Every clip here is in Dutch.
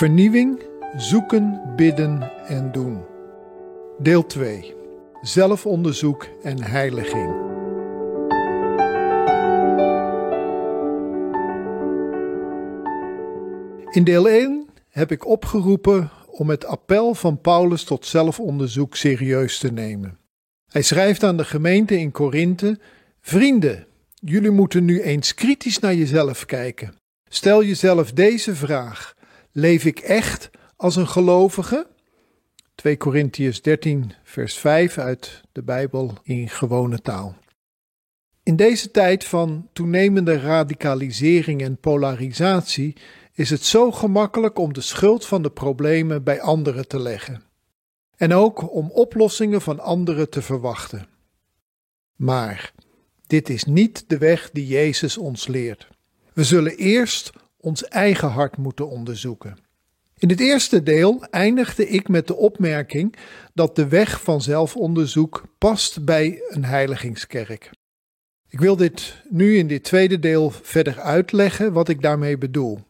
Vernieuwing, zoeken, bidden en doen. Deel 2. Zelfonderzoek en heiliging. In deel 1 heb ik opgeroepen om het appel van Paulus tot zelfonderzoek serieus te nemen. Hij schrijft aan de gemeente in Korinthe: Vrienden, jullie moeten nu eens kritisch naar jezelf kijken. Stel jezelf deze vraag: Leef ik echt als een gelovige? 2 Korintiërs 13, vers 5 uit de Bijbel in gewone taal. In deze tijd van toenemende radicalisering en polarisatie is het zo gemakkelijk om de schuld van de problemen bij anderen te leggen. En ook om oplossingen van anderen te verwachten. Maar dit is niet de weg die Jezus ons leert. We zullen eerst ons eigen hart moeten onderzoeken. In het eerste deel eindigde ik met de opmerking dat de weg van zelfonderzoek past bij een heiligingskerk. Ik wil dit nu in dit tweede deel verder uitleggen wat ik daarmee bedoel.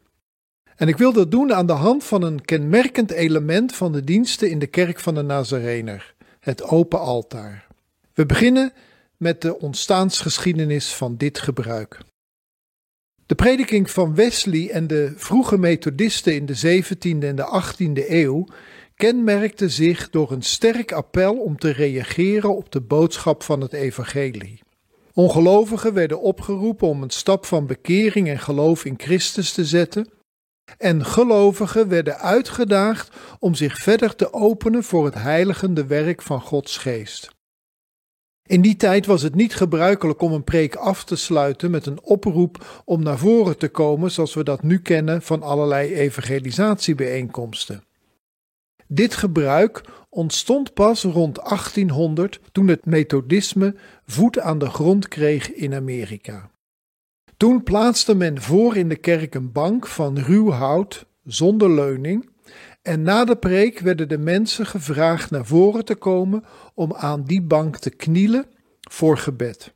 En ik wil dat doen aan de hand van een kenmerkend element van de diensten in de kerk van de Nazarener, het open altaar. We beginnen met de ontstaansgeschiedenis van dit gebruik. De prediking van Wesley en de vroege methodisten in de 17e en de 18e eeuw kenmerkte zich door een sterk appel om te reageren op de boodschap van het evangelie. Ongelovigen werden opgeroepen om een stap van bekering en geloof in Christus te zetten, en gelovigen werden uitgedaagd om zich verder te openen voor het heiligende werk van Gods geest. In die tijd was het niet gebruikelijk om een preek af te sluiten met een oproep om naar voren te komen, zoals we dat nu kennen van allerlei evangelisatiebijeenkomsten. Dit gebruik ontstond pas rond 1800 toen het methodisme voet aan de grond kreeg in Amerika. Toen plaatste men voor in de kerk een bank van ruw hout zonder leuning en na de preek werden de mensen gevraagd naar voren te komen om aan die bank te knielen voor gebed.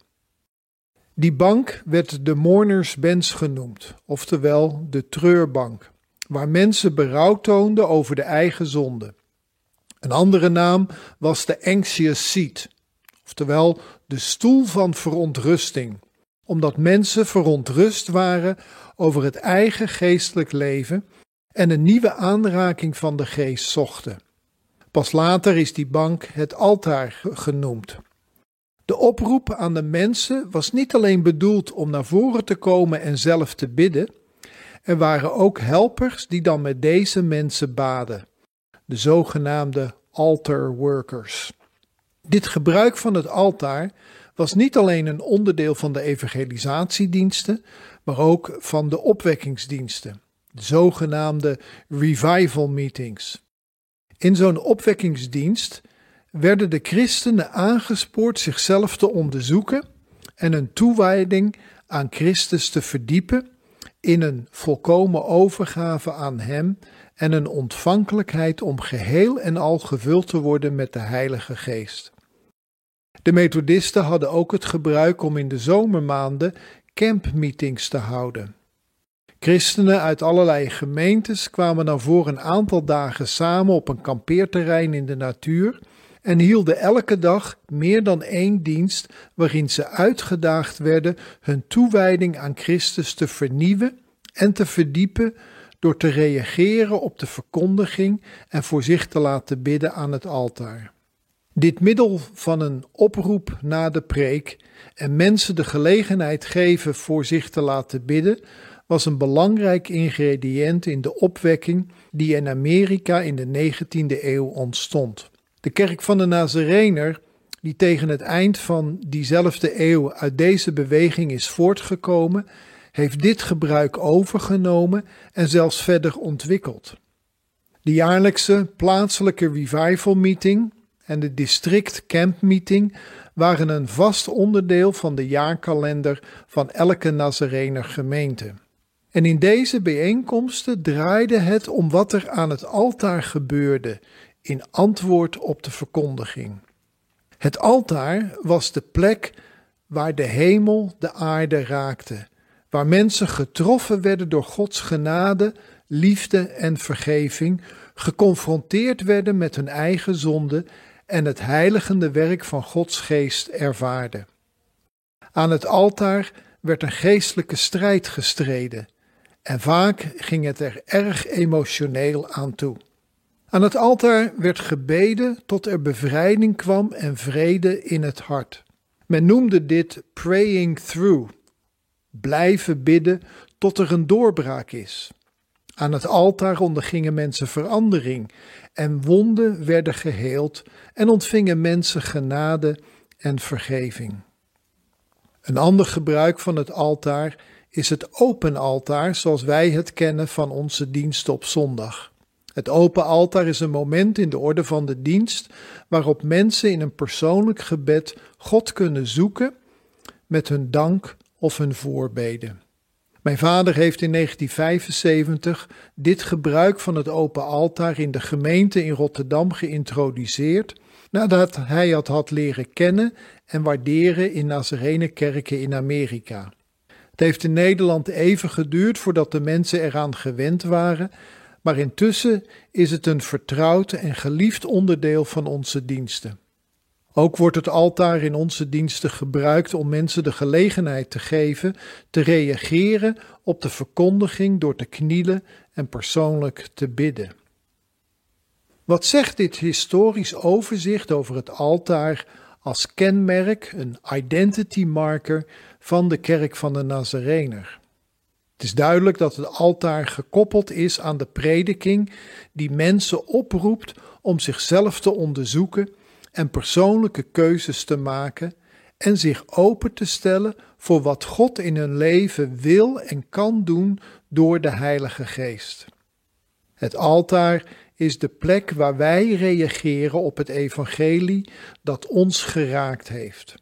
Die bank werd de mourners bench genoemd, oftewel de treurbank, waar mensen berouw toonden over de eigen zonde. Een andere naam was de anxious seat, oftewel de stoel van verontrusting, omdat mensen verontrust waren over het eigen geestelijk leven en een nieuwe aanraking van de geest zochten. Pas later is die bank het altaar genoemd. De oproep aan de mensen was niet alleen bedoeld om naar voren te komen en zelf te bidden, er waren ook helpers die dan met deze mensen baden, de zogenaamde altar workers. Dit gebruik van het altaar was niet alleen een onderdeel van de evangelisatiediensten, maar ook van de opwekkingsdiensten zogenaamde revival meetings. In zo'n opwekkingsdienst werden de christenen aangespoord zichzelf te onderzoeken en een toewijding aan Christus te verdiepen in een volkomen overgave aan Hem en een ontvankelijkheid om geheel en al gevuld te worden met de Heilige Geest. De Methodisten hadden ook het gebruik om in de zomermaanden campmeetings te houden. Christenen uit allerlei gemeentes kwamen dan voor een aantal dagen samen op een kampeerterrein in de natuur en hielden elke dag meer dan één dienst waarin ze uitgedaagd werden hun toewijding aan Christus te vernieuwen en te verdiepen door te reageren op de verkondiging en voor zich te laten bidden aan het altaar. Dit middel van een oproep na de preek en mensen de gelegenheid geven voor zich te laten bidden, was een belangrijk ingrediënt in de opwekking die in Amerika in de 19e eeuw ontstond. De kerk van de Nazarener, die tegen het eind van diezelfde eeuw uit deze beweging is voortgekomen, heeft dit gebruik overgenomen en zelfs verder ontwikkeld. De jaarlijkse plaatselijke revival meeting en de district camp meeting waren een vast onderdeel van de jaarkalender van elke Nazarener gemeente. En in deze bijeenkomsten draaide het om wat er aan het altaar gebeurde in antwoord op de verkondiging. Het altaar was de plek waar de hemel de aarde raakte, waar mensen getroffen werden door Gods genade, liefde en vergeving, geconfronteerd werden met hun eigen zonde en het heiligende werk van Gods geest ervaarden. Aan het altaar werd een geestelijke strijd gestreden en vaak ging het er erg emotioneel aan toe. Aan het altaar werd gebeden tot er bevrijding kwam en vrede in het hart. Men noemde dit praying through, blijven bidden tot er een doorbraak is. Aan het altaar ondergingen mensen verandering en wonden werden geheeld en ontvingen mensen genade en vergeving. Een ander gebruik van het altaar is het open altaar zoals wij het kennen van onze dienst op zondag. Het open altaar is een moment in de orde van de dienst waarop mensen in een persoonlijk gebed God kunnen zoeken met hun dank of hun voorbeden. Mijn vader heeft in 1975 dit gebruik van het open altaar in de gemeente in Rotterdam geïntroduceerd, nadat hij het had leren kennen en waarderen in Nazarenekerken in Amerika. Het heeft in Nederland even geduurd voordat de mensen eraan gewend waren, maar intussen is het een vertrouwd en geliefd onderdeel van onze diensten. Ook wordt het altaar in onze diensten gebruikt om mensen de gelegenheid te geven te reageren op de verkondiging door te knielen en persoonlijk te bidden. Wat zegt dit historisch overzicht over het altaar als kenmerk, een identity marker van de kerk van de Nazarener? Het is duidelijk dat het altaar gekoppeld is aan de prediking die mensen oproept om zichzelf te onderzoeken en persoonlijke keuzes te maken en zich open te stellen voor wat God in hun leven wil en kan doen door de Heilige Geest. Het altaar is de plek waar wij reageren op het evangelie dat ons geraakt heeft.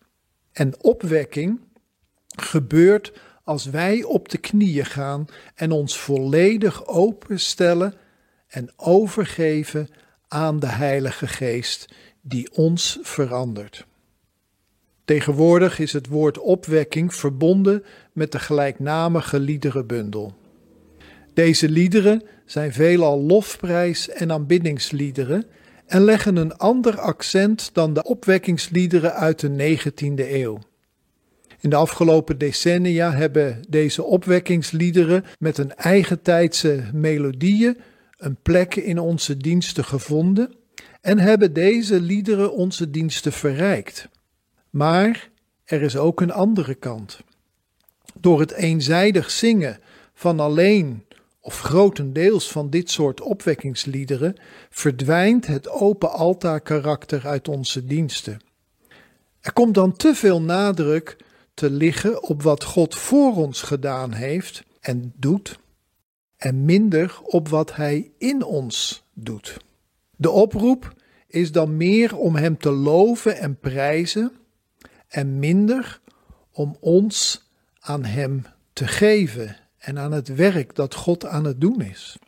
En opwekking gebeurt als wij op de knieën gaan en ons volledig openstellen en overgeven aan de Heilige Geest die ons verandert. Tegenwoordig is het woord opwekking verbonden met de gelijknamige liederenbundel. Deze liederen zijn veelal lofprijs- en aanbiddingsliederen en leggen een ander accent dan de opwekkingsliederen uit de 19e eeuw. In de afgelopen decennia hebben deze opwekkingsliederen met een eigentijdse melodieën een plek in onze diensten gevonden en hebben deze liederen onze diensten verrijkt. Maar er is ook een andere kant. Door het eenzijdig zingen van alleen of grotendeels van dit soort opwekkingsliederen verdwijnt het open altaarkarakter uit onze diensten. Er komt dan te veel nadruk te liggen op wat God voor ons gedaan heeft en doet, en minder op wat Hij in ons doet. De oproep is dan meer om Hem te loven en prijzen en minder om ons aan Hem te geven en aan het werk dat God aan het doen is.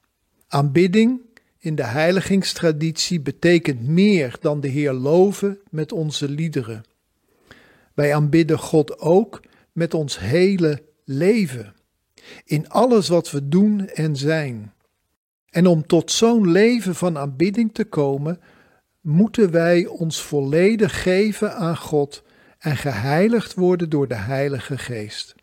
Aanbidding in de heiligingstraditie betekent meer dan de Heer loven met onze liederen. Wij aanbidden God ook met ons hele leven, in alles wat we doen en zijn. En om tot zo'n leven van aanbidding te komen, moeten wij ons volledig geven aan God en geheiligd worden door de Heilige Geest.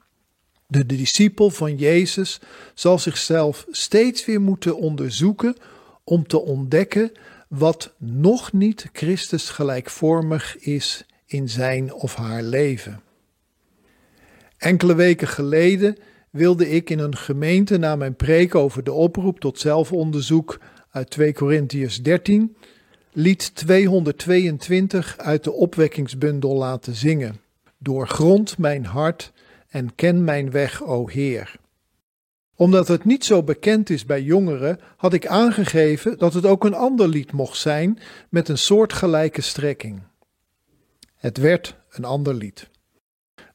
De discipel van Jezus zal zichzelf steeds weer moeten onderzoeken om te ontdekken wat nog niet Christus gelijkvormig is in zijn of haar leven. Enkele weken geleden wilde ik in een gemeente na mijn preek over de oproep tot zelfonderzoek uit 2 Korintiërs 13 lied 222 uit de opwekkingsbundel laten zingen. Doorgrond mijn hart en ken mijn weg, o Heer. Omdat het niet zo bekend is bij jongeren, had ik aangegeven dat het ook een ander lied mocht zijn met een soortgelijke strekking. Het werd een ander lied.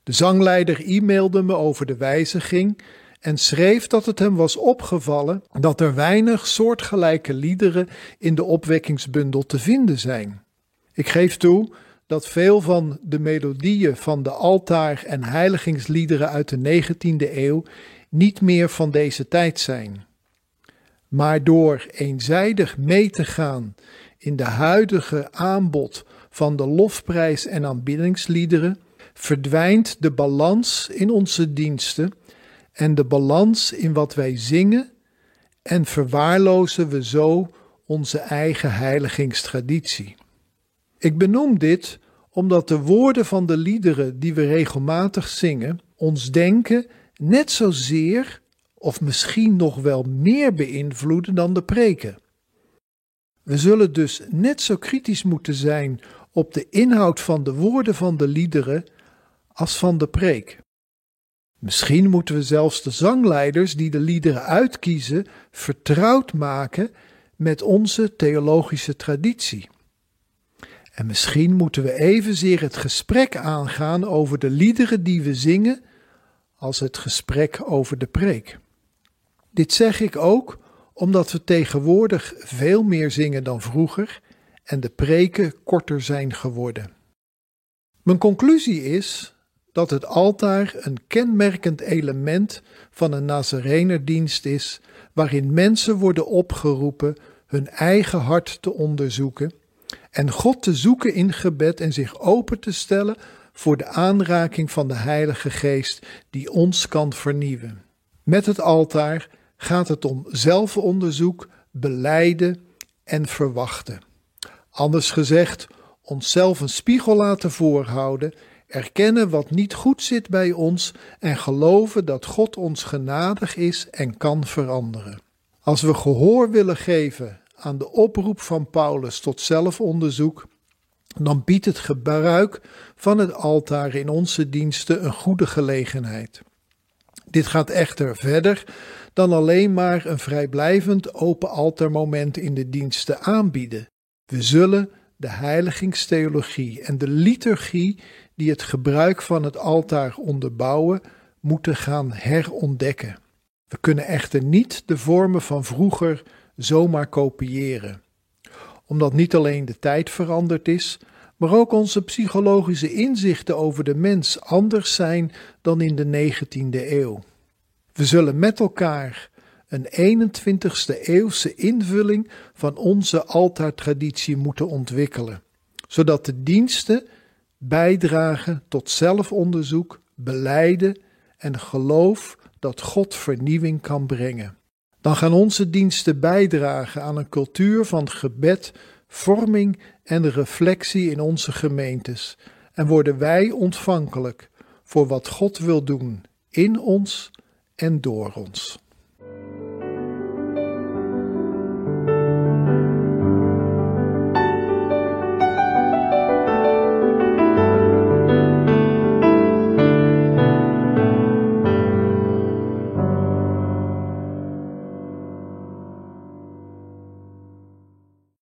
De zangleider e-mailde me over de wijziging en schreef dat het hem was opgevallen dat er weinig soortgelijke liederen in de opwekkingsbundel te vinden zijn. Ik geef toe dat veel van de melodieën van de altaar- en heiligingsliederen uit de 19e eeuw niet meer van deze tijd zijn. Maar door eenzijdig mee te gaan in de huidige aanbod van de lofprijs- en aanbiddingsliederen, verdwijnt de balans in onze diensten en de balans in wat wij zingen en verwaarlozen we zo onze eigen heiligingstraditie. Ik benoem dit omdat de woorden van de liederen die we regelmatig zingen ons denken net zozeer of misschien nog wel meer beïnvloeden dan de preken. We zullen dus net zo kritisch moeten zijn op de inhoud van de woorden van de liederen als van de preek. Misschien moeten we zelfs de zangleiders die de liederen uitkiezen vertrouwd maken met onze theologische traditie. En misschien moeten we evenzeer het gesprek aangaan over de liederen die we zingen als het gesprek over de preek. Dit zeg ik ook omdat we tegenwoordig veel meer zingen dan vroeger en de preken korter zijn geworden. Mijn conclusie is dat het altaar een kenmerkend element van een Nazarenerdienst is, waarin mensen worden opgeroepen hun eigen hart te onderzoeken en God te zoeken in gebed en zich open te stellen voor de aanraking van de Heilige Geest die ons kan vernieuwen. Met het altaar gaat het om zelfonderzoek, beleiden en verwachten. Anders gezegd, onszelf een spiegel laten voorhouden, erkennen wat niet goed zit bij ons en geloven dat God ons genadig is en kan veranderen. Als we gehoor willen geven aan de oproep van Paulus tot zelfonderzoek, dan biedt het gebruik van het altaar in onze diensten een goede gelegenheid. Dit gaat echter verder dan alleen maar een vrijblijvend open altaarmoment in de diensten aanbieden. We zullen de heiligingstheologie en de liturgie die het gebruik van het altaar onderbouwen, moeten gaan herontdekken. We kunnen echter niet de vormen van vroeger zomaar kopiëren, omdat niet alleen de tijd veranderd is, maar ook onze psychologische inzichten over de mens anders zijn dan in de 19e eeuw. We zullen met elkaar een 21ste eeuwse invulling van onze altaartraditie moeten ontwikkelen, zodat de diensten bijdragen tot zelfonderzoek, beleiden en geloof dat God vernieuwing kan brengen. Dan gaan onze diensten bijdragen aan een cultuur van gebed, vorming en reflectie in onze gemeentes en worden wij ontvankelijk voor wat God wil doen in ons en door ons.